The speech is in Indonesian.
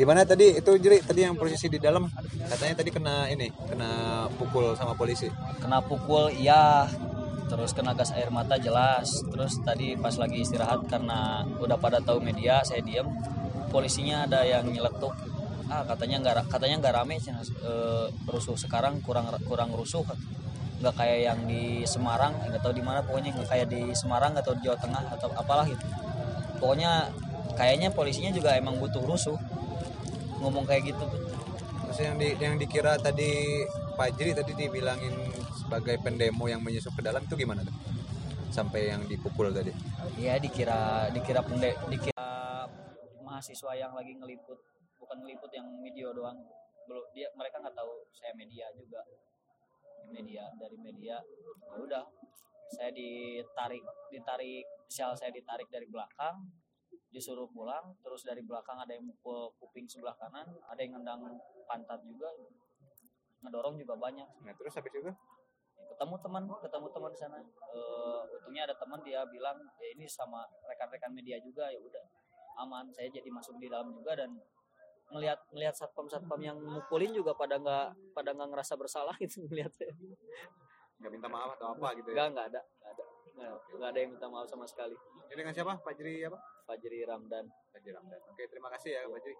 Gimana tadi? Itu Jeri tadi yang posisi di dalam katanya tadi kena ini kena pukul sama polisi. kena pukul iya. Terus kena gas air mata jelas. Terus tadi pas lagi istirahat karena udah pada tahu media saya diem. Polisinya ada yang nyeletuk. Ah katanya nggak katanya nggak rame. Eh, rusuh sekarang kurang kurang rusuh. Nggak kayak yang di Semarang nggak tahu di mana pokoknya nggak kayak di Semarang atau di Jawa Tengah atau apalah gitu. Pokoknya kayaknya polisinya juga emang butuh rusuh. Ngomong kayak gitu. Terus yang di yang dikira tadi Pak Jeri tadi dibilangin sebagai pendemo yang menyusup ke dalam itu gimana tuh? Sampai yang dipukul tadi. Iya dikira dikira pendek dikira mahasiswa yang lagi ngeliput bukan ngeliput yang video doang. Belum dia mereka nggak tahu saya media juga. Media dari media ya udah. Saya ditarik ditarik sel saya ditarik dari belakang disuruh pulang terus dari belakang ada yang mukul kuping sebelah kanan ada yang nendang pantat juga. Ngedorong juga banyak. Nah, terus habis itu? Ketemu teman ketemu teman di sana. Eh, untungnya ada teman dia bilang ya ini sama rekan-rekan media juga ya udah aman. Saya jadi masuk di dalam juga dan ngelihat ngelihat satpam satpam yang mukulin juga pada nggak pada nggak ngerasa bersalah gitu ngelihat saya. Nggak minta maaf atau apa gitu nggak nggak nggak ada nggak nggak ada yang minta maaf sama sekali Ini dengan siapa? Pak Jeri apa? Fajri Ramdan Pak Jeri Ramdan. Oke, terima kasih ya Pak Jeri.